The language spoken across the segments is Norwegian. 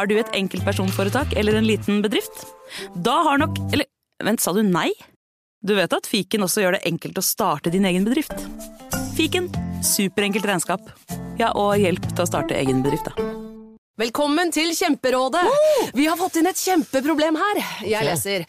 Har du et enkeltpersonforetak eller en liten bedrift? Da har nok Eller vent, sa du nei? Du vet at fiken også gjør det enkelt å starte din egen bedrift? Fiken superenkelt regnskap. Ja, og hjelp til å starte egen bedrift, da. Velkommen til Kjemperådet! Vi har fått inn et kjempeproblem her. Jeg leser.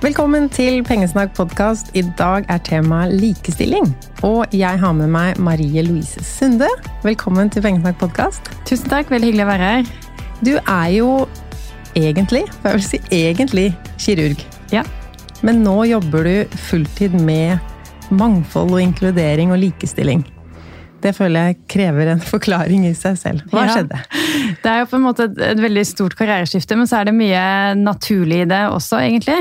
Velkommen til Pengesnakk podkast. I dag er temaet likestilling. Og jeg har med meg Marie Louise Sunde. Velkommen til Pengesnakk podkast. Tusen takk, veldig hyggelig å være her. Du er jo egentlig, for jeg vil si egentlig, kirurg. Ja. Men nå jobber du fulltid med mangfold og inkludering og likestilling. Det føler jeg krever en forklaring i seg selv. Hva Ja. skjedde? Det er jo på en måte et, et veldig stort karriereskifte, men så er det mye naturlig i det også, egentlig.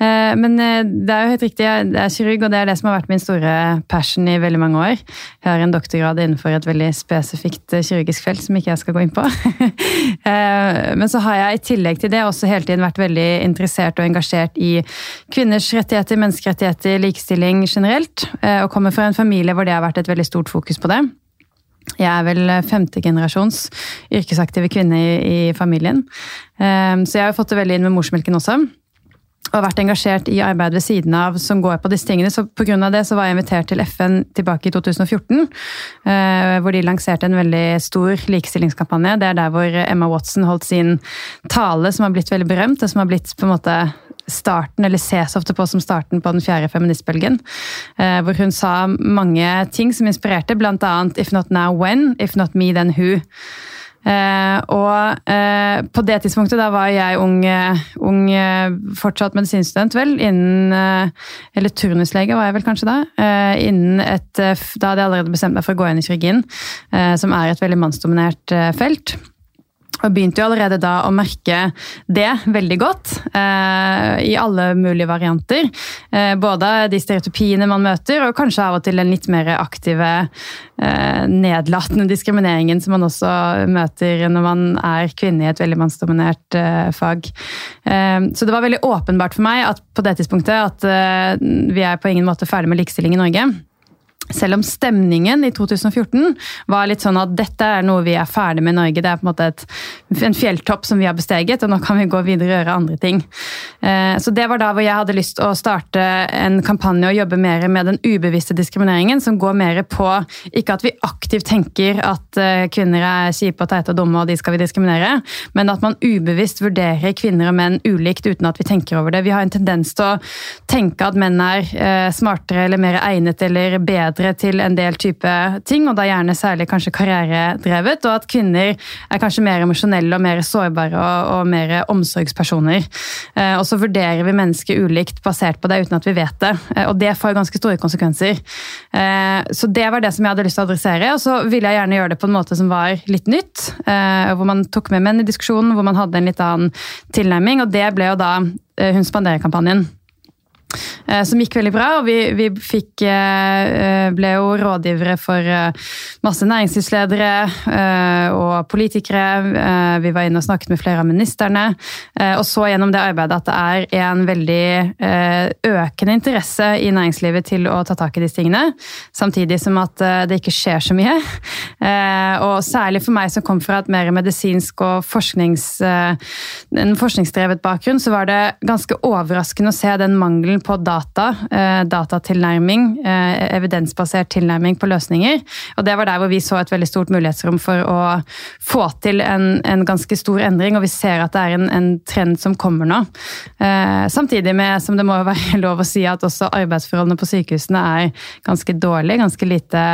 Eh, Men eh, det er jo helt riktig, jeg er kirurg, og det er det som har vært min store passion i veldig mange år. Jeg har en doktorgrad innenfor et veldig spesifikt eh, kirurgisk felt, som ikke jeg skal gå inn på. Eh, Men så har jeg i tillegg til det også hele tiden vært veldig interessert og engasjert i kvinners rettigheter, menneskerettigheter, likestilling generelt, eh, og kommer fra en familie hvor det har vært et veldig stort fokus på det. Jeg er vel femtegenerasjons yrkesaktive kvinne i, i familien. Um, så jeg har fått det veldig inn med morsmelken også. Og har vært engasjert i arbeid ved siden av som går på disse tingene. Så pga. det så var jeg invitert til FN tilbake i 2014. eh, hvor de lanserte en veldig stor likestillingskampanje. Det er der hvor Emma Watson holdt sin tale som har blitt veldig berømt, og som har blitt på en måte starten, eller ses ofte på som starten på den fjerde feministbølgen. eh, Hvor hun sa mange ting som inspirerte, annet 'If not now, when? If not me, then who?' Eh, og eh, på det tidspunktet, da var jeg ung, ung fortsatt medisinstudent, vel, innen Eller turnuslege var jeg vel kanskje da. innen et, Da hadde jeg allerede bestemt meg for å gå inn i kirurgien, som er et veldig mannsdominert felt. Og begynte jo allerede da å merke det veldig godt, eh, i alle mulige varianter. Eh, både de stereotypiene man møter, og kanskje av og til den litt mer aktive, eh, nedlatende diskrimineringen som man også møter når man er kvinne i et veldig mannsdominert eh, fag. Eh, så det var veldig åpenbart for meg at på det tidspunktet at eh, vi er på ingen måte ferdig med likestilling i Norge. Selv om stemningen i 2014 var litt sånn at dette er noe vi er ferdig med i Norge, det er på en måte et, en fjelltopp som vi har besteget, og nå kan vi gå videre og gjøre andre ting. Eh, Så det var da hvor jeg hadde lyst å starte en kampanje og jobbe mer med den ubevisste diskrimineringen, som går mer på ikke at vi aktivt tenker at eh, kvinner er kjipe og teite og dumme, og de skal vi diskriminere, men at man ubevisst vurderer kvinner og menn ulikt uten at vi tenker over det. Vi har en tendens til å tenke at menn er eh, smartere eller mer egnet eller bedre oppmuntre til en del type ting, og da gjerne særlig kanskje karrieredrevet, og at kvinner er kanskje mer emosjonelle og mer sårbare og, og mer omsorgspersoner. Eh, og så vurderer vi mennesker ulikt basert på det uten at vi vet det, eh, og det får ganske store konsekvenser. Eh, så det var det som jeg hadde lyst til å adressere, og så ville jeg gjerne gjøre det på en måte som var litt nytt, hvor man tok med menn i diskusjonen, hvor man hadde en litt annen tilnærming, og det ble jo da Hun spanderer-kampanjen. Eh, som gikk veldig bra. og Vi, vi fikk, eh, ble jo rådgivere for eh, masse næringslivsledere og politikere. Vi var inne og snakket med flere av ministerne. Og så gjennom det arbeidet at det er en veldig økende interesse i næringslivet til å ta tak i disse tingene. Samtidig som at det ikke skjer så mye. Og særlig for meg som kom fra et mer medisinsk og forsknings, en forskningsdrevet bakgrunn, så var det ganske overraskende å se den mangelen på data, eh, datatilnærming, eh, evidensbasert tilnærming på løsninger. Og det var der hvor vi så et veldig stort mulighetsrom for å få til en, en ganske stor endring, og vi ser at det er en, en trend som kommer nå. Eh, samtidig med, som det må være lov å si, at også arbeidsforholdene på sykehusene er ganske dårlige, ganske lite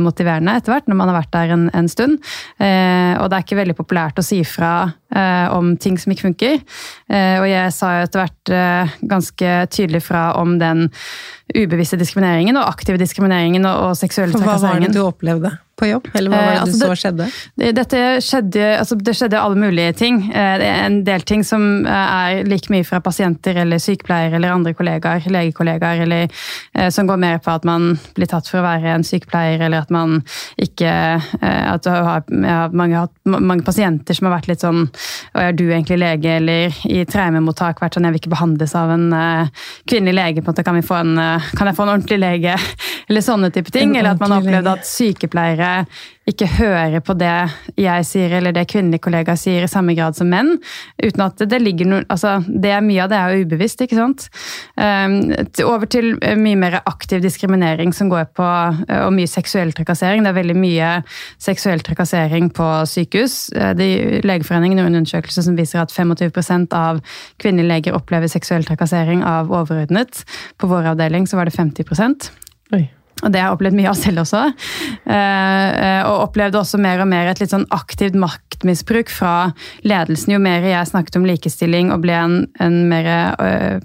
motiverende etter hvert, når man har vært der en, en stund. Eh, og det er ikke veldig populært å si fra eh, om ting som ikke funker. Eh, og jeg sa jo etter hvert eh, ganske tydelig fra om den ubevisste diskrimineringen og aktive diskrimineringen og, og seksuelle trakasseringen. Hva var det du opplevde? På jobb, eller hva var det eh, altså du så det, skjedde? Dette skjedde, altså det skjedde alle mulige ting. Eh, det er en del ting som eh, er like mye fra pasienter eller sykepleiere eller andre kollegaer, legekollegaer, eller som går mer på at man blir tatt for å være en sykepleier, eller at man ikke At du har, har mange, mange, pasienter som har vært litt sånn Og er du egentlig lege, eller i traumemottak vært sånn Jeg vil ikke behandles av en kvinnelig lege, på en måte, kan, vi få en, kan jeg få en ordentlig lege? Eller sånne type ting. Eller at man har opplevd at sykepleiere ikke hører på det jeg sier eller det kvinnelige kollegaer sier i samme grad som menn. uten at det ligger noe, altså det er Mye av det er jo ubevisst. ikke sant? Um, over til eh, mye mer aktiv diskriminering som går på eh, og mye seksuell trakassering. Det er veldig mye seksuell trakassering på sykehus. Eh, de, Legeforeningen gjorde en undersøkelse som viser at 25% av kvinnelige leger opplever seksuell trakassering av overordnet. På vår avdeling så var det 50 Oi. Og det har jeg opplevd mye av selv også. Eh, og opplevde også mer og mer et litt sånn aktivt maktmisbruk fra ledelsen. Jo mer jeg snakket om likestilling og ble en, en mer uh,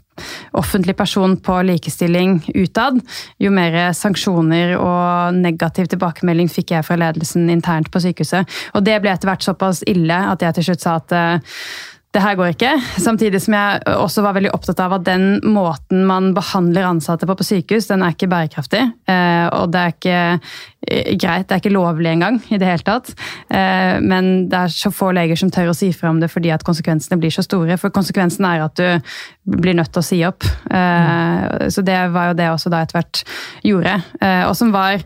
offentlig person på likestilling utad, jo mer sanksjoner og negativ tilbakemelding fikk jeg fra ledelsen internt på sykehuset. Og det ble etter hvert såpass ille at jeg til slutt sa at det her går ikke. Samtidig som jeg også var veldig opptatt av at den måten man behandler ansatte på på sykehus, den er ikke bærekraftig. Eh, og det er ikke eh, greit, det er ikke lovlig engang i det hele tatt. Eh, men det er så få leger som tør å si fra om det fordi at konsekvensene blir så store. For konsekvensen er at du blir nødt til å si opp. Så det var jo det også da etter hvert gjorde. Og som var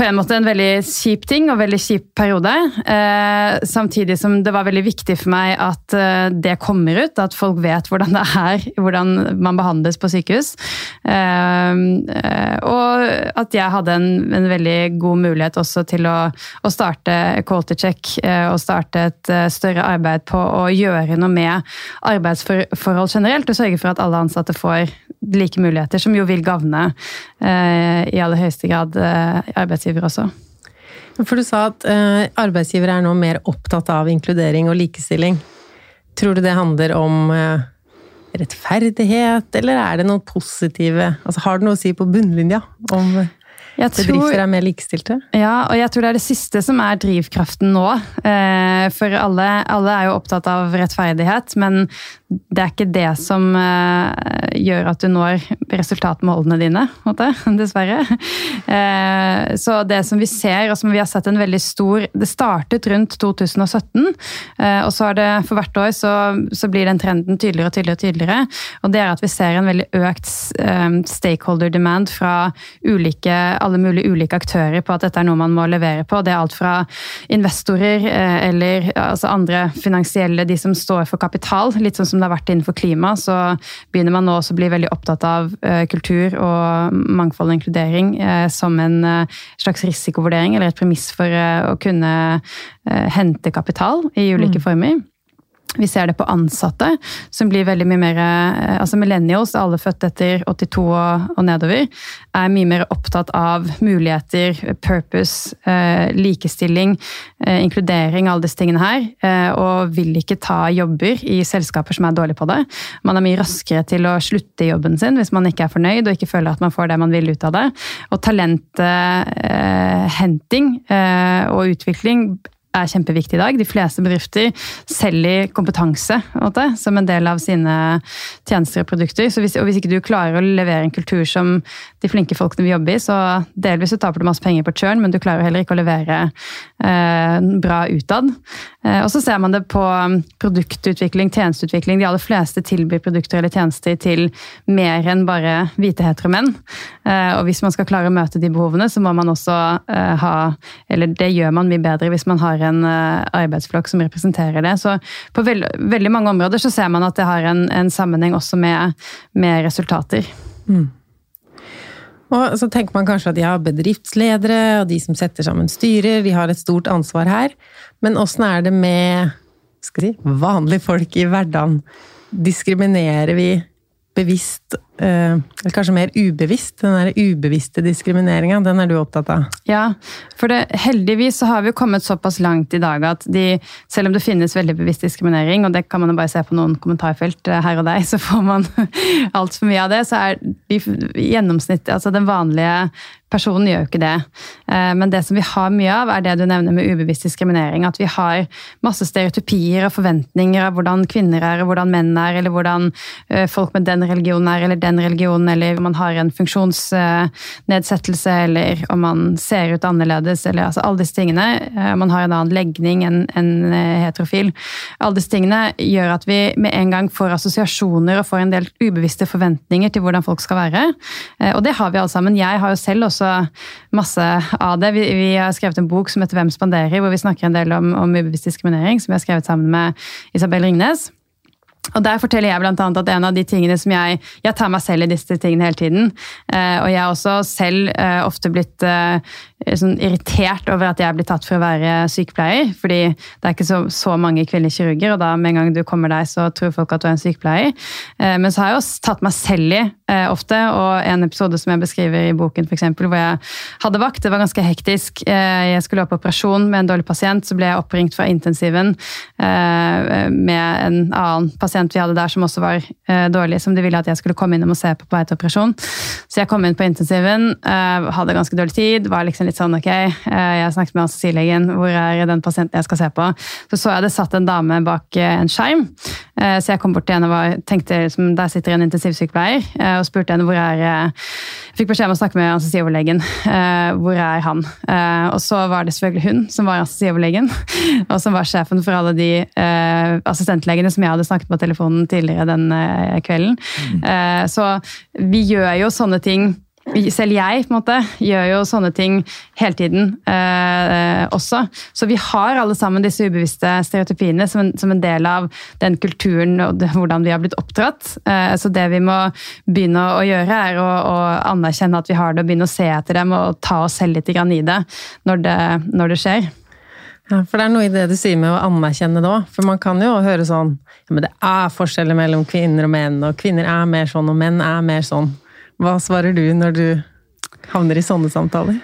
på en måte en veldig kjip ting og veldig kjip periode. Eh, samtidig som det var veldig viktig for meg at eh, det kommer ut, at folk vet hvordan det er, hvordan man behandles på sykehus. Eh, eh og at jeg hadde en, en, veldig god mulighet også til å, å starte Quality Check eh, og starte et eh, større arbeid på å gjøre noe med arbeidsforhold generelt, og sørge for at alle ansatte får like muligheter, som jo vil gagne i aller høyeste grad arbeidsgiver arbeidsgiver også. For du sa at eh, arbeidsgivere er nå mer opptatt av inkludering og likestilling. Tror du det handler om uh, rettferdighet, eller er det noe positive altså, Har det noe å si på bunnlinja om jeg bedrifter er mer likestilte? Ja, og jeg tror det er det siste som er drivkraften nå. Eh, for alle, alle er jo opptatt av rettferdighet, men det er ikke det som uh, gjør at du når resultatmålene dine, dessverre. Uh, så det som vi ser, og som vi har sett en veldig stor Det startet rundt 2017, uh, eh, og så er det for hvert år så, så, blir den trenden tydeligere og tydeligere. Og tydeligere, og det er at vi ser en veldig økt stakeholder demand fra ulike, alle mulige ulike aktører på at dette er noe man må levere på. Det er alt fra investorer eller altså andre finansielle, de som står for kapital. litt sånn som det har vært innenfor klima, så begynner man nå også å bli veldig opptatt av uh, kultur og mangfold og inkludering uh, som en uh, slags risikovurdering, eller et premiss for å kunne hente kapital i ulike mm. former. Vi ser det på ansatte, som blir veldig mye mer eh, Altså millennials, alle født etter 82 og, nedover, er mye mer opptatt av muligheter, purpose, eh, likestilling, eh, inkludering, alle disse tingene her. Og vil ikke ta jobber i selskaper som er dårlige på det. Man er mye raskere til å slutte i jobben sin hvis man ikke er fornøyd og ikke føler at man får det man vil ut av det. Og talenthenting og utvikling er kjempeviktig i dag. De fleste bedrifter selger kompetanse måte, som en del av sine tjenester og produkter. Hvis, og hvis ikke du klarer å levere en kultur som de flinke folkene vil jobbe i, så delvis så taper du masse penger på churn, men du klarer heller ikke å levere eh, bra utad. Eh, og så ser man det på produktutvikling, tjenesteutvikling. De aller fleste tilbyr produkter eller tjenester til mer enn bare hvite heteromenn. Eh, og hvis man skal klare å møte de behovene, så må man også eh, ha Eller det gjør man mye bedre hvis man har har en uh, arbeidsflokk som representerer det. Så på veld, veldig mange områder så ser man at det har en, en sammenheng også med, med resultater. Mm. Og så tenker man kanskje at ja, bedriftsledere og de som setter sammen styrer, de har et stort ansvar her. Men åssen er det med si, vanlige folk i hverdagen? Diskriminerer vi bevisst, eh, eller kanskje mer ubevisst, den der ubevisste diskrimineringa, den er du opptatt av? Ja, for det, heldigvis så har vi jo kommet såpass langt i dag at de, selv om det finnes veldig bevisst diskriminering, og det kan man jo bare se på noen kommentarfelt eh, her og der, så får man altfor mye av det, så er de gjennomsnitt, altså den vanlige Personen gjør jo ikke det. Eh, men det som vi har mye av, er det du nevner med ubevisst diskriminering. At vi har masse stereotypier og forventninger av hvordan kvinner er, og hvordan menn er, eller hvordan eh, folk med den religionen er, eller den religionen, eller om man har en funksjonsnedsettelse, eller om man ser ut annerledes, eller altså alle disse tingene. om man har en annen legning enn heterofil. Alle disse tingene gjør at vi med en gang får assosiasjoner og får en del ubevisste forventninger til hvordan folk skal være. Og det har vi alle sammen. Jeg har jo selv også masse av det. Vi, vi, har skrevet en bok som heter Hvem spanderer, hvor vi snakker en del om, om ubevisst diskriminering, som vi har skrevet sammen med Isabel Ringnes. Og Der forteller jeg blant annet at en av de tingene som jeg Jeg tar meg selv i disse tingene hele tiden. Eh, og jeg har også selv eh, ofte blitt eh, sånn irritert over at jeg blir tatt for å være sykepleier. Fordi det er ikke så, så mange kvinnelige kirurger, og da med en gang du kommer deg, så tror folk at du er en sykepleier. Eh, men så har jeg også tatt meg selv i eh, ofte, og en episode som jeg beskriver i boken, for eksempel, hvor jeg hadde vakt, det var ganske hektisk. Eh, jeg skulle opp operasjon med en dårlig pasient, så ble jeg oppringt fra intensiven med en annen pasient vi hadde der som også var dårlig, som de ville at jeg skulle komme innom og se på på vei til operasjon. Så jeg kom inn på intensiven, hadde ganske dårlig tid, var liksom litt sånn ok, eh, jeg snakket med anestesilegen, hvor er den pasienten jeg skal se på? Så så jeg det satt en dame bak eh, en skjerm, eh, så jeg kom bort til henne og tenkte liksom, der sitter en intensivsykepleier, og spurte henne hvor er Jeg fikk beskjed om å snakke med anestesioverlegen. Hvor er han? Og så var det selvfølgelig hun som var anestesioverlegen, og som var sjefen for alle de assistentlegene som jeg hadde snakket på telefonen tidligere den kvelden. Mm. Så vi gjør jo sånne ting selv jeg på en måte, gjør jo sånne ting hele tiden eh, også. Så vi har alle sammen disse ubevisste stereotypiene som en, som en del av den kulturen og det, hvordan vi har blitt oppdratt. Eh, så det vi må begynne å gjøre, er å, å, anerkjenne at vi har det, og begynne å se etter dem og ta oss selv litt i det når det, når det skjer. Ja, For det er noe i det du sier med å anerkjenne det òg. For man kan jo høre sånn ja, men det er forskjeller mellom kvinner og menn, og kvinner er mer sånn, og menn er mer sånn. Hva svarer du når du havner i sånne samtaler?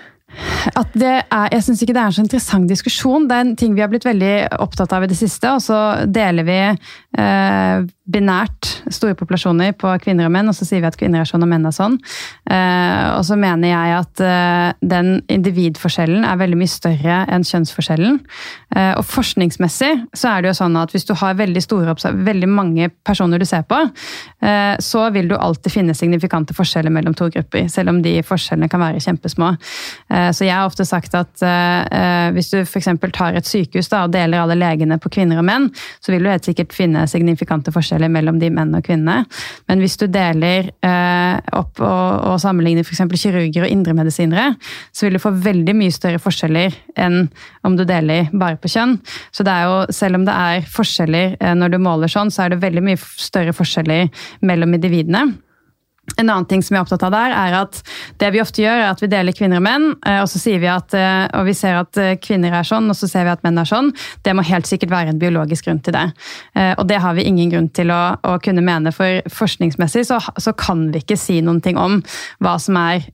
At det er, jeg syns ikke det er en så interessant diskusjon. Det er en ting vi har blitt veldig opptatt av i det siste. Og så deler vi binært store populasjoner på kvinner og menn, og så sier vi at kvinner er sånn og menn er sånn. Eh, og så mener jeg at eh, den individforskjellen er veldig mye større enn kjønnsforskjellen. Eh, og forskningsmessig så er det jo sånn at hvis du har veldig, store, veldig mange personer du ser på, så vil du alltid finne signifikante forskjeller mellom to grupper, selv om de forskjellene kan være kjempesmå. Så jeg har ofte sagt at hvis du f.eks. tar et sykehus da, og deler alle legene på kvinner og menn, så vil du helt sikkert finne signifikante forskjeller mellom de menn og kvinner. Men hvis du deler eh, opp og, og sammenligner f.eks. kirurger og indremedisinere, så vil du få veldig mye større forskjeller enn om du deler bare på kjønn. Så det er jo, selv om det er forskjeller eh, når du måler sånn, så er det veldig mye større forskjeller mellom individene. En annen ting som jeg er opptatt av der, er at det vi ofte gjør, er at vi deler kvinner og menn, eh, og så sier vi at, eh, og vi ser at eh, kvinner er sånn, og så ser vi at menn er sånn. Det må helt sikkert være en biologisk grunn til det. Og det har vi ingen grunn til å, å kunne mene, for forskningsmessig så, så, kan vi ikke si noen ting om hva som er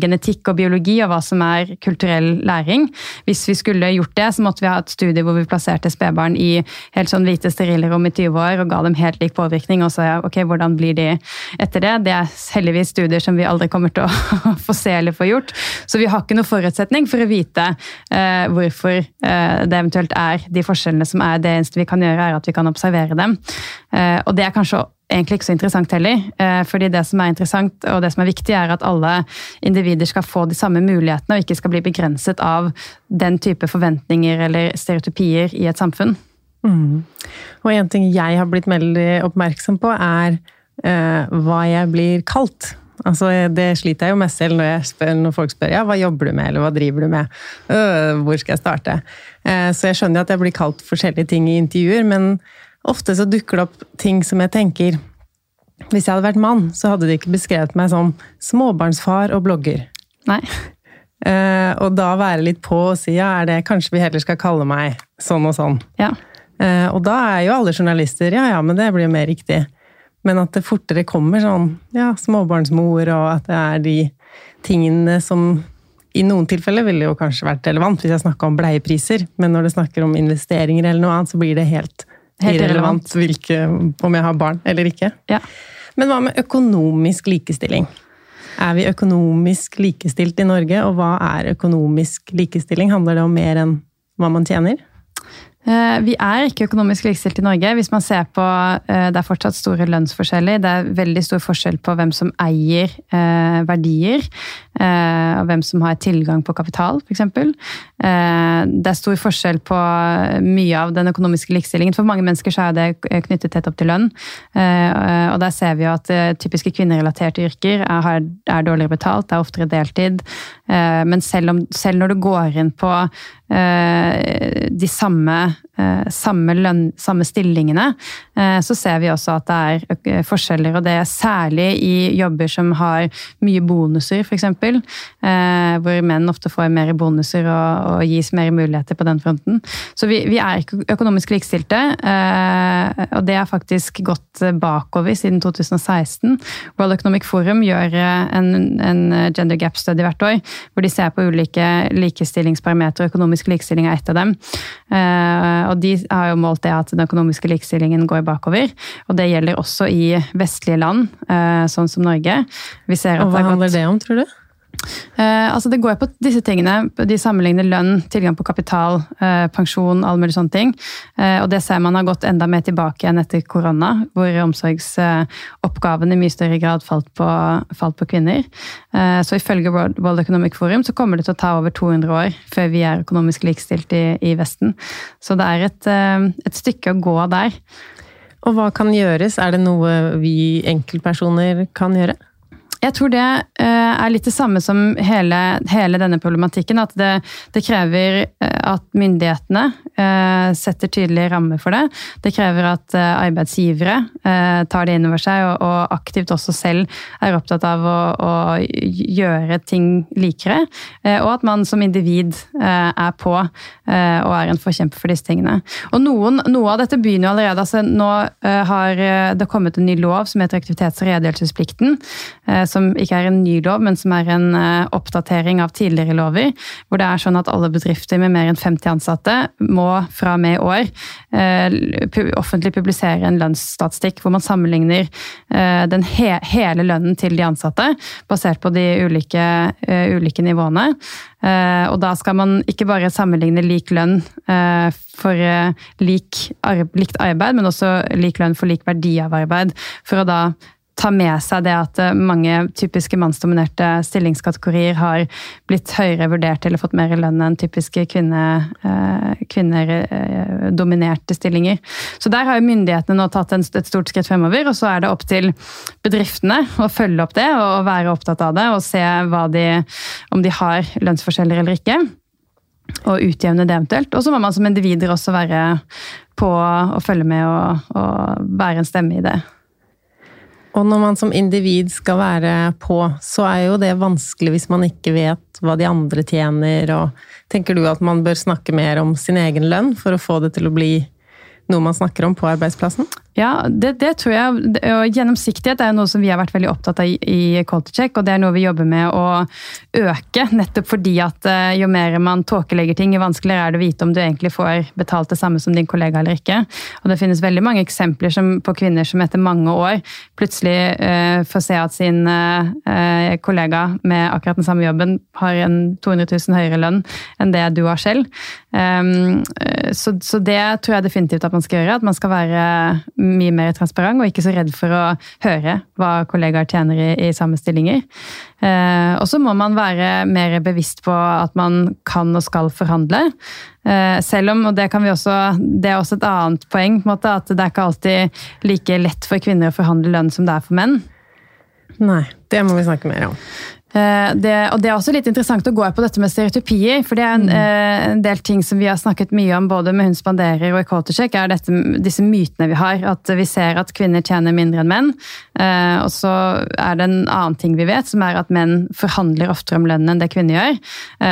genetikk og biologi, og hva som er kulturell læring. Hvis vi skulle gjort det, så måtte vi ha et studie hvor vi plasserte spedbarn i helt sånn hvite sterile rom i 20 år og ga dem helt lik påvirkning, og så ja, ok, hvordan blir de etter det? Det er heldigvis studier som vi aldri kommer til å få se eller få gjort. Så vi har ikke noen forutsetning for å vite eh, hvorfor eh, det eventuelt er de forskjellene som er det eneste vi kan gjøre, er at vi kan observere dem. Eh, og det er kanskje egentlig ikke så interessant heller. Eh, fordi det som er interessant og det som er viktig, er at alle individer skal få de samme mulighetene og ikke skal bli begrenset av den type forventninger eller stereotypier i et samfunn. Mm. Og en ting jeg har blitt veldig oppmerksom på, er hva jeg blir kalt. Altså, det sliter jeg jo med selv når, spør, når, folk spør ja, hva jobber du med, eller hva driver du med. øh, hvor skal jeg starte? Eh, så jeg skjønner at jeg blir kalt forskjellige ting i intervjuer, men ofte så dukker det opp ting som jeg tenker Hvis jeg hadde vært mann, så hadde de ikke beskrevet meg som småbarnsfar og blogger. Nei. Eh, og da være litt på og si ja, er det kanskje vi heller skal kalle meg sånn og sånn. Ja. og da er jo alle journalister ja ja, men det blir jo mer riktig. Men at det fortere kommer sånn ja, småbarnsmor, og at det er de tingene som i noen tilfeller ville jo kanskje vært relevant hvis jeg snakka om bleiepriser, men når det snakker om investeringer eller noe annet, så blir det helt, helt irrelevant hvilke, om jeg har barn eller ikke. Ja. Men hva med økonomisk likestilling? Er vi økonomisk likestilt i Norge, og hva er økonomisk likestilling? Handler det om mer enn hva man tjener? Eh, vi er ikke økonomisk likestilt i Norge. Hvis man ser på, eh, Det er fortsatt store lønnsforskjeller. Det er veldig stor forskjell på hvem som eier eh, verdier, og hvem som har tilgang på kapital, f.eks. Det er stor forskjell på mye av den økonomiske likestillingen. For mange mennesker så er det knyttet tett opp til lønn. Og der ser vi jo at typiske kvinnerelaterte yrker er, er dårligere betalt, det er oftere deltid. Men selv, om, selv når du går inn på de samme Eh, samme, lønn, samme stillingene, eh, så ser vi også at det er forskjeller. Og det er særlig i jobber som har mye bonuser, f.eks. Eh, hvor menn ofte får mer bonuser og, og gis mer muligheter på den fronten. Så vi, vi er ikke økonomisk likestilte, og det har faktisk gått bakover siden 2016. World Economic Forum gjør en, en gender gap study hvert år, hvor de ser på ulike likestillingsparametere. Økonomisk likestilling er ett av dem og de har jo målt det at den økonomiske likestillingen går bakover. Og det gjelder også i vestlige land, eh, sånn som Norge. og hva handler det om, tror du? Eh, altså det går på disse tingene. De sammenligner lønn, tilgang på kapital, eh, pensjon, all mulig sånne ting. Eh, og det ser man har gått enda mer tilbake igjen etter korona, hvor omsorgsoppgavene i mye større grad falt på, falt på kvinner. Eh, så ifølge World Economic Forum så kommer det til å ta over 200 år før vi er økonomisk likestilt i, i Vesten. Så det er et, eh, et stykke å gå der. Og hva kan gjøres? Er det noe vi enkeltpersoner kan gjøre? Jeg tror det eh, er litt det samme som hele, hele denne problematikken. At det, det, krever eh, at myndighetene eh, setter tydelige rammer for det. Det krever at arbeidsgivere tar det inn over seg og, og aktivt også selv er opptatt av å, å, gjøre ting likere. Og at man som individ er på og er en forkjemper for disse tingene. Og noen, Noe av dette begynner jo allerede. altså Nå har det kommet en ny lov som heter aktivitets- og redegjørelsesplikten som ikke er en ny lov, men som er en eh, oppdatering av tidligere lover. Hvor det er sånn at alle bedrifter med mer enn 50 ansatte må fra og med i år eh, offentlig publisere en lønnsstatistikk hvor man sammenligner den den hele lønnen til de ansatte, basert på de ulike, ulike nivåene. Og da skal man ikke bare sammenligne lik lønn for lik, likt arbeid, men også lik lønn for lik verdi av arbeid. For å da ta med seg det at eh, mange typiske mannsdominerte stillingskategorier har blitt høyere vurdert eller fått mer lønn enn typiske kvinnedominerte kvinne, eh, stillinger. Så der har jo myndighetene nå tatt et stort skritt fremover, og så er det opp til bedriftene å følge opp det og være opptatt av det og se de, om de har lønnsforskjeller eller ikke. Og utjevne det eventuelt. Og så må man som individer også være på og følge med og, og være en stemme i det. Og når man som individ skal være på, så er jo det vanskelig hvis man ikke vet hva de andre tjener, og tenker du at man bør snakke mer om sin egen lønn for å få det til å bli noe man snakker om på arbeidsplassen? Ja, det, det, tror jeg. Og gjennomsiktighet er noe som vi har vært veldig opptatt av i, i Culture og det er noe vi jobber med å øke. Nettopp fordi at uh, jo mer man tåkelegger ting, jo vanskeligere er det å vite om du egentlig får betalt det samme som din kollega eller ikke. Og det finnes veldig mange eksempler som, på kvinner som etter mange år plutselig uh, får se at sin uh, kollega med akkurat den samme jobben har en 200 000 høyere lønn enn det du har selv. Um, så, så det tror jeg definitivt at man skal gjøre. At man skal være mye mer transparent, og ikke så redd for å høre hva kollegaer tjener i, i samme stillinger. Eh, og så må man være mer bevisst på at man kan og skal forhandle. Eh, selv om, og det, kan vi også, det er også et annet poeng, måte, at det er ikke alltid like lett for kvinner å forhandle lønn som det er for menn. Nei, det må vi snakke mer om. Eh, det, og det er også litt interessant å gå på dette med stereotypier. For det er en, mm. Eh, en, del ting som vi har snakket mye om både med Hun spanderer og i Quartercheck, er dette, disse mytene vi har. At vi ser at kvinner tjener mindre enn menn. Eh, og så er det en annen ting vi vet, som er at menn forhandler oftere om lønnen enn det kvinner gjør.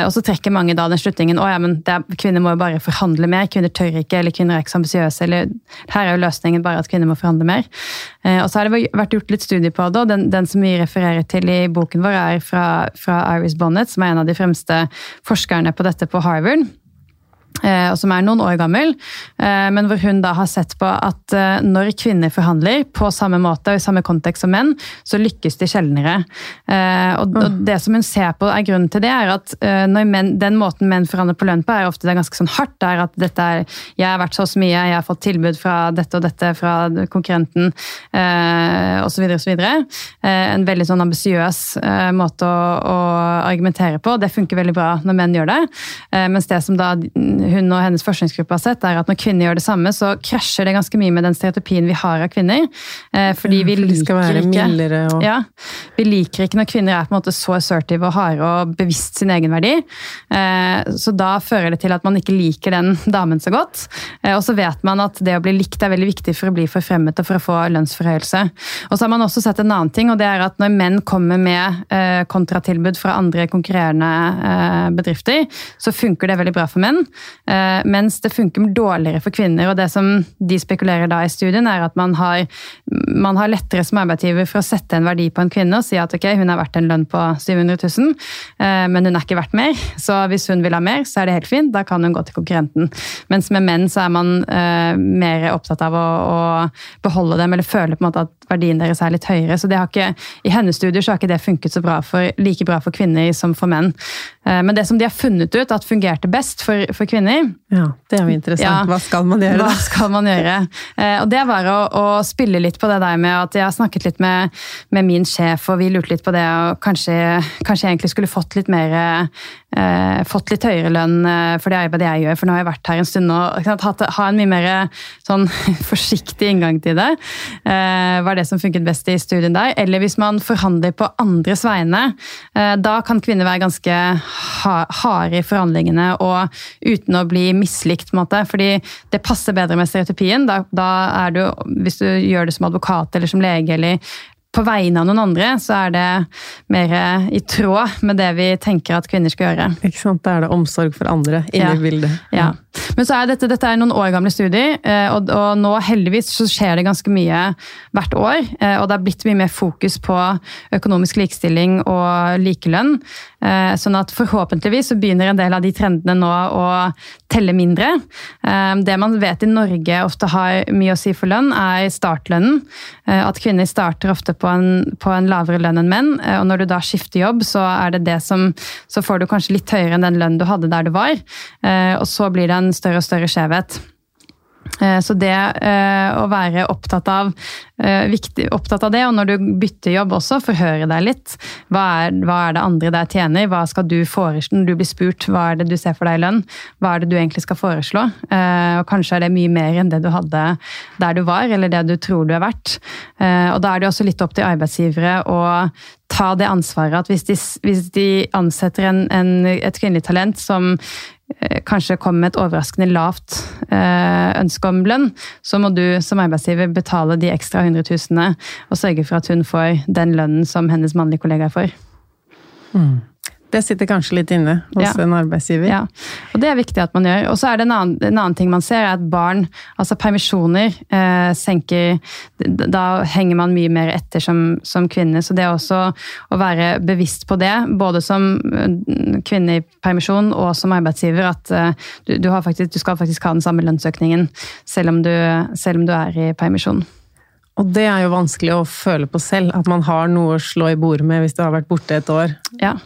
Og så trekker mange da den slutningen å ja, men er, kvinner må jo bare forhandle mer. Kvinner tør ikke, eller kvinner er ikke så ambisiøse. Eller her er jo løsningen bare at kvinner må forhandle mer. Og så har det vært gjort litt studier på det, og den, den som vi refererer til i boken vår, er fra, fra Iris Bonnet, som er en av de fremste forskerne på dette på Harvard. Eh, og som er noen år gammel, eh, men hvor hun da har sett på at eh, når kvinner forhandler på samme måte og i samme kontekst som menn, så lykkes de sjeldnere. Og det som hun ser på er grunnen til det, er at menn, den måten menn forhandler på lønn på, er ofte det er ganske sånn hardt. Det er at dette er, jeg har vært så mye, jeg har fått tilbud fra dette og dette fra konkurrenten osv. osv. En veldig sånn ambisiøs måte å, å argumentere på. Det funker veldig bra når menn gjør det. Mens det som da hun og hennes forskningsgruppe har sett, er at når kvinner gjør det samme, så krasjer det ganske mye med den stereotypien vi har av kvinner. Eh, fordi vi liker ikke og... ja, Vi liker ikke når kvinner er på en måte så assertive og harde og bevisst sin egenverdi. Eh, så da fører det til at man ikke liker den damen så godt. Eh, og så vet man at det å bli likt er veldig viktig for å bli forfremmet og for å få lønnsforhøyelse. Og så har man også sett en annen ting, og det er at når menn kommer med kontratilbud fra andre konkurrerende bedrifter, så funker det veldig bra for menn. Eh, mens det funker dårligere for kvinner. Og det som de spekulerer da i studien, er at man har, man har lettere som arbeidsgiver for å sette en verdi på en kvinne og si at ok, hun er verdt en lønn på 700 000, eh, men hun er ikke verdt mer. Så hvis hun vil ha mer, så er det helt fint. Da kan hun gå til konkurrenten. Mens med menn så er man uh, mer opptatt av å, å, beholde dem, eller føle på en måte at verdien deres er litt høyere. Så det har ikke, i hennes studier så har ikke det funket så bra for, like bra for kvinner som for menn. Uh, men det som de har funnet ut at fungerte best for, for kvinner. Ja, Det er jo interessant. Ja, hva skal man gjøre? da? Hva skal man gjøre? Eh, og Det var å, å, spille litt på det der med at jeg har snakket litt med, med min sjef, og vi lurte litt på det. og Kanskje, kanskje jeg egentlig skulle fått litt mer eh, fått litt høyere lønn eh, for det arbeidet jeg gjør, for nå har jeg vært her en stund og ha en mye mer sånn forsiktig inngang til det. Eh, var det som funket best i studien der. Eller hvis man forhandler på andres vegne. Eh, da kan kvinner være ganske harde i forhandlingene og uten å bli mislikt, på en måte. Fordi det passer bedre med stereotypien. Da, da er du, hvis du gjør det som advokat eller som lege eller på vegne av noen andre, så er det mer i tråd med det vi tenker at kvinner skal gjøre. Ikke sant? Da er det omsorg for andre inni ja. bildet. Ja. Men så er dette, dette er noen år gamle studier, eh, og, og, nå heldigvis så skjer det ganske mye hvert år. Eh, og det er blitt mye mer fokus på økonomisk likestilling og likelønn. Eh, sånn at forhåpentligvis så begynner en del av de trendene nå å telle mindre. Det man vet i Norge ofte har mye å si for lønn, er startlønnen. At kvinner starter ofte på en, på en, lavere lønn enn menn. Og når du da skifter jobb, så det det som Så får du kanskje litt høyere enn den lønnen du hadde der du var. Og så blir det en større og større skjevhet. Eh, så det eh, å være opptatt av, eh, viktig, opptatt av det, og når du bytter jobb også, forhøre deg litt. Hva er, hva er, det andre der tjener? Hva skal du foreslå når du blir spurt? Hva er det du ser for deg i lønn? Hva er det du egentlig skal foreslå? Og kanskje er det mye mer enn det du hadde der du var, eller det du tror du er verdt. Og da er det også litt opp til arbeidsgivere å ta det ansvaret at hvis de, hvis de ansetter en, en, et kvinnelig talent som Eh, kanskje kommer med et overraskende lavt eh, ønske om lønn, så må du som arbeidsgiver betale de ekstra hundre tusene, og sørge for at hun får den lønnen som hennes mannlige kollegaer får. Det sitter kanskje litt inne hos Ja. en arbeidsgiver. Ja, og det er viktig at man gjør. Og så er det en annen, en annen ting man ser, er at barn, altså permisjoner, eh, senker Da henger man mye mer etter som, som kvinne. Så det er også å være bevisst på det, både som eh, kvinne i permisjon og som arbeidsgiver, at eh, du, du, har faktisk, du skal faktisk ha den samme lønnsøkningen selv om du, selv om du er i permisjon. Og det er jo vanskelig å føle på selv, at man har noe å slå i bordet med hvis du har vært borte et år. Ja.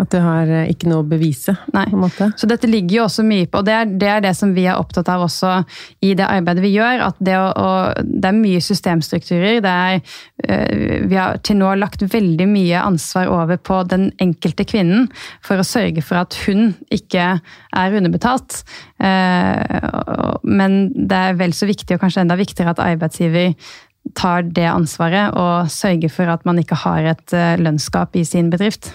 At du har eh, ikke noe å bevise, Nei. på en måte. Så dette ligger jo også mye på, og det er, det er det som vi er opptatt av også i det arbeidet vi gjør. at Det, å, å, det er mye systemstrukturer. Det er, øh, vi har til nå lagt veldig mye ansvar over på den enkelte kvinnen for å sørge for at hun ikke er underbetalt. Eh, Men det er vel så viktig, og kanskje enda viktigere, at arbeidsgiver tar det ansvaret og sørger for at man ikke har et øh, lønnsgap i sin bedrift.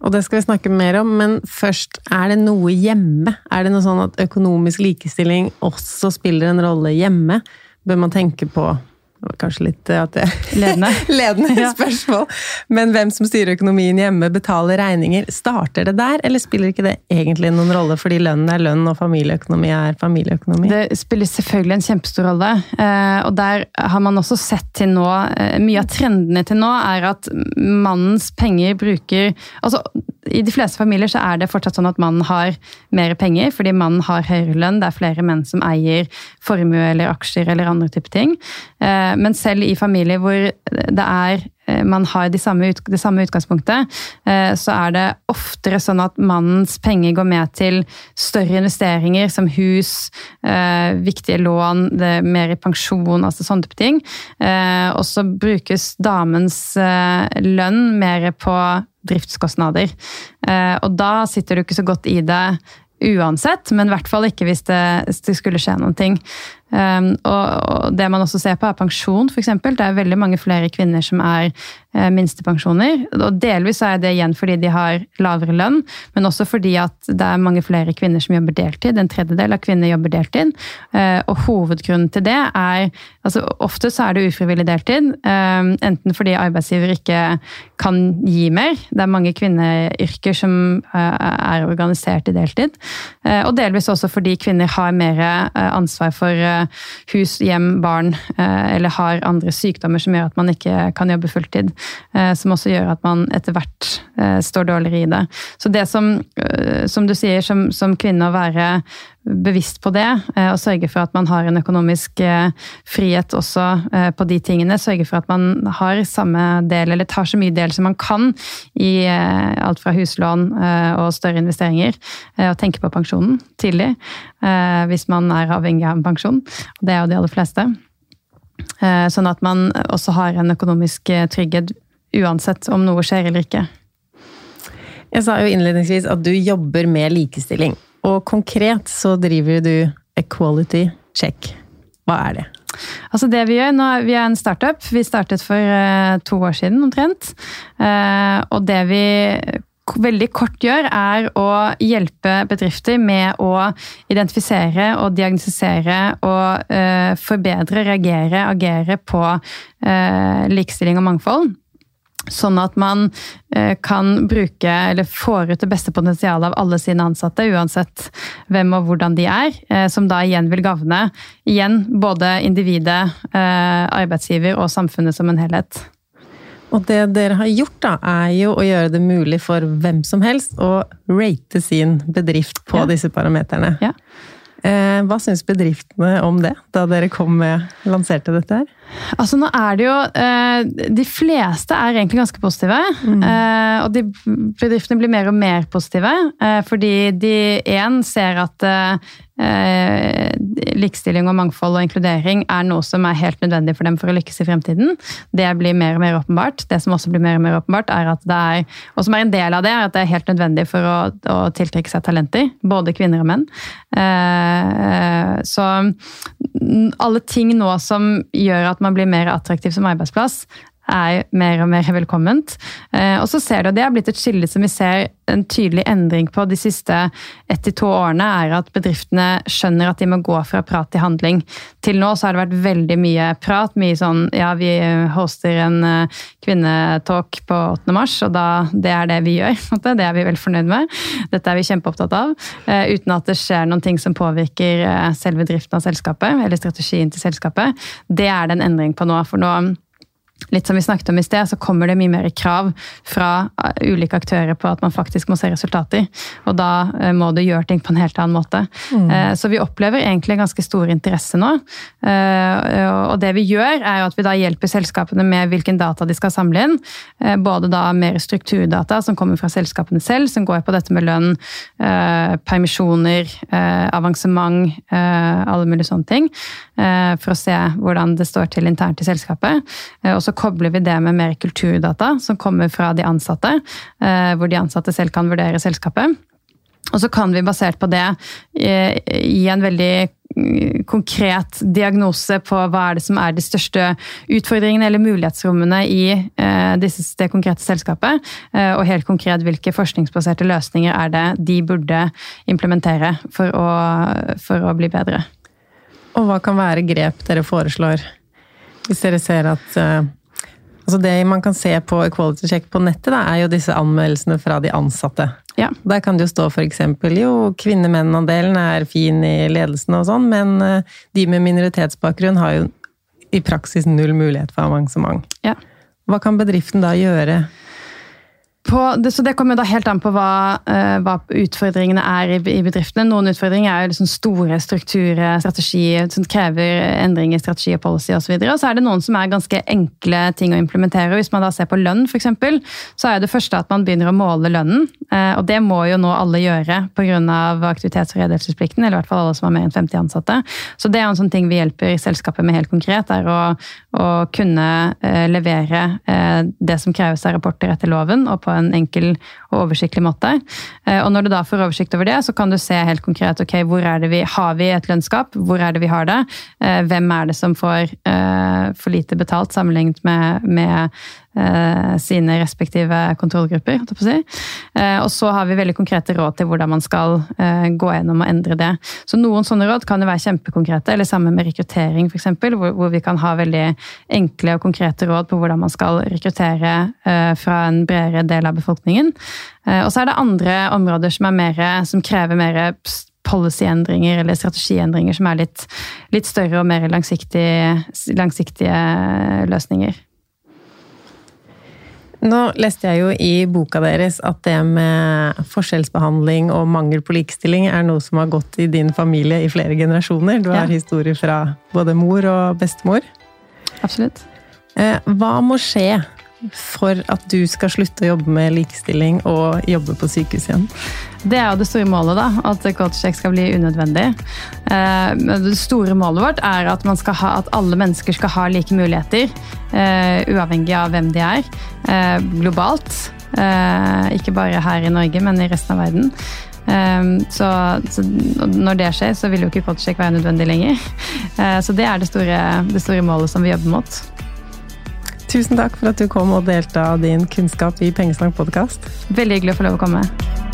Og det skal vi snakke mer om, men først, er det noe hjemme? Er det noe sånn at økonomisk likestilling også spiller en rolle hjemme? Bør man tenke på det var Kanskje litt eh, at det Ledende. ledende Ja. spørsmål. Men hvem som styrer økonomien hjemme, betaler regninger. Starter det der, eller spiller ikke det egentlig noen rolle fordi lønnen er lønn og familieøkonomi er familieøkonomi? Det spiller selvfølgelig en kjempestor rolle. eh, Og der har man også sett til nå eh, Mye av trendene til nå er at mannens penger bruker Altså, i de fleste familier så er det fortsatt sånn at mannen har mer penger, fordi mannen har høyere lønn. Det er flere menn som eier formue eller aksjer eller andre type ting. Eh, Men selv i familier hvor det er eh, man har de samme, ut- det samme utgangspunktet, eh, så er det oftere sånn at mannens penger går med til større investeringer som hus, viktige lån, det er mer i pensjon, altså sånne type ting. Og så brukes damens lønn mer på driftskostnader. Eh, Og da sitter du ikke så godt i det uansett, men i hvert fall ikke hvis det, det skulle skje noen ting. Um, og, og det man også ser på, er pensjon, f.eks. Det er veldig mange flere kvinner som er uh, minstepensjoner. Og delvis er det igjen fordi de har lavere lønn, men også fordi at det er mange flere kvinner som jobber deltid. En tredjedel av kvinner jobber deltid. Uh, og hovedgrunnen til det er altså Ofte så er det ufrivillig deltid. eh, enten fordi arbeidsgiver ikke kan gi mer. Det er mange kvinneyrker som eh, er organisert i deltid. Og delvis også fordi kvinner har mer ansvar for hus, hjem, barn, eh, eller har andre sykdommer som gjør at man ikke kan jobbe fulltid. eh, Som også gjør at man etter hvert eh, står dårligere i det. Så det som, som du sier, som, som kvinne å være bevisst på det, og sørge for at man har en økonomisk frihet også på de tingene. Sørge for at man har samme del, eller tar så mye del som man kan i alt fra huslån og større investeringer, og tenke på pensjonen tidlig hvis man er avhengig av en pensjon. Og det er jo de aller fleste. Eh, Sånn at man også har en økonomisk eh, trygghet uansett om noe skjer eller ikke. Jeg sa jo innledningsvis at du jobber med likestilling. Og konkret så driver du Equality Check. Hva er det? Altså det Vi gjør, nå vi er en startup. Vi startet for eh, to år siden omtrent. Og det vi veldig kort gjør, er å hjelpe bedrifter med å identifisere og diagnostisere og eh, forbedre, reagere, agere på eh, likestilling og mangfold. Sånn at man eh, kan bruke, eller får ut det beste potensialet av alle sine ansatte, uansett hvem og hvordan de er, som da igjen vil gagne både individet, arbeidsgiver og samfunnet som en helhet. Og det dere har gjort, da, er jo å gjøre det mulig for hvem som helst å rate sin bedrift på Ja. disse parameterne. Ja. Eh, Hva syns bedriftene om det, da dere kom med, lanserte dette her? Altså nå er det jo eh, De fleste er egentlig ganske positive. Eh, og de bedriftene blir mer og mer positive. Eh, fordi de én ser at eh, likestilling og mangfold og inkludering er noe som er helt nødvendig for dem for å lykkes i fremtiden. Det blir mer og mer åpenbart. Det som også blir mer og mer åpenbart, er at det er, og som er en del av det, er at det er helt nødvendig for å, å tiltrekke seg talenter. Både kvinner og menn. Eh, så mm, alle ting nå som gjør at man blir mer attraktiv som arbeidsplass, er mer og mer velkomment. Og så ser du, Det har blitt et skille som vi ser en tydelig endring på de siste ett til to årene, er at bedriftene skjønner at de må gå fra prat til handling. Til nå så har det vært veldig mye prat. Mye sånn ja, vi hoster en kvinnetalk på 8. mars, og da, det er det vi gjør. Det er vi veldig fornøyd med. Dette er vi kjempeopptatt av. Uten at det skjer noen ting som påvirker selve driften av selskapet, eller strategien til selskapet. Det er det en endring på nå. for nå litt som vi snakket om i sted, så kommer det mye mer krav fra eh, ulike aktører på at man faktisk må se resultater. Og da eh, må du gjøre ting på en helt annen måte. Mm. Eh, så vi opplever egentlig ganske stor interesse nå. Og det vi gjør, er jo at vi da hjelper selskapene med hvilken data de skal samle inn. Både da mer strukturdata som kommer fra selskapene selv, som går på dette med lønn, permisjoner, avansement, alle mulige sånne ting. For å se hvordan det står til internt i selskapet. Og så kobler vi det med mer kulturdata som kommer fra de ansatte, eh, hvor de ansatte selv kan vurdere selskapet. Og så kan vi basert på det eh, gi en veldig mm, konkret diagnose på hva er det som er de største utfordringene eller mulighetsrommene i eh, det konkrete selskapet. Og helt konkret hvilke forskningsbaserte løsninger er det de burde implementere for å, for å bli bedre. Og hva kan være grep dere foreslår? Hvis dere ser at altså Det man kan se på Equality Check på nettet, da, er jo disse anmeldelsene fra de ansatte. Ja. Der kan det jo stå f.eks. jo kvinne-menn-andelen er fin i ledelsen og sånn, men uh, de med minoritetsbakgrunn har jo i praksis null mulighet for avansement. Ja. Hva kan bedriften da gjøre det, så det kommer da helt an på hva, uh, hva utfordringene er i, i, bedriftene. Noen utfordringer er jo liksom store strukturer, strategier som krever endring i strategi og policy osv. Og, og så er det noen som er ganske enkle ting å implementere. Hvis man da ser på lønn, f.eks., så er det første at man begynner å måle lønnen. Uh, og det må jo nå alle gjøre pga. aktivitets- og redegjørelsesplikten, eller i hvert fall alle som har mer enn 50 ansatte. Så det er en sånn ting vi hjelper selskapet med helt konkret, er å, å kunne uh, levere det som kreves av rapporter etter loven. og på en enkel og oversiktlig måte. Eh, og når du da får oversikt over det, så kan du se helt konkret ok, hvor er det vi har vi et lønnsgap, hvor er det vi har det, eh, hvem er det som får eh, for lite betalt sammenlignet med, med sine respektive kontrollgrupper. Si. Eh, og så har vi veldig konkrete råd til hvordan man skal eh, gå gjennom og endre det. Så noen sånne råd kan jo være kjempekonkrete, eller sammen med rekruttering f.eks., hvor vi kan ha veldig enkle og konkrete råd på hvordan man skal rekruttere fra en bredere del av befolkningen. Og så er det andre områder som, mer, som krever mer policyendringer eller strategiendringer som er litt, litt større og mer langsiktige, langsiktige løsninger. Nå leste jeg jo i boka deres at det med forskjellsbehandling og mangel på likestilling er noe som har gått i din familie i flere generasjoner. Du har ja. historier fra både mor og bestemor. Absolutt. Eh, hva må skje for at du skal slutte å jobbe med likestilling og jobbe på sykehus igjen? Det er jo det store målet, da, at coachcheck skal bli unødvendig. Eh, det store målet vårt er at, ha, at alle mennesker skal ha like muligheter, eh, uavhengig av hvem de er, eh, globalt. Ikke bare her i Norge, men i resten av verden. Så, når det skjer, så vil jo ikke coachcheck være nødvendig lenger. Så det er det store, det store målet som vi jobber mot. Tusen takk for at du kom og delte av din kunnskap i Pengesnakk podkast. Veldig hyggelig å få lov å komme.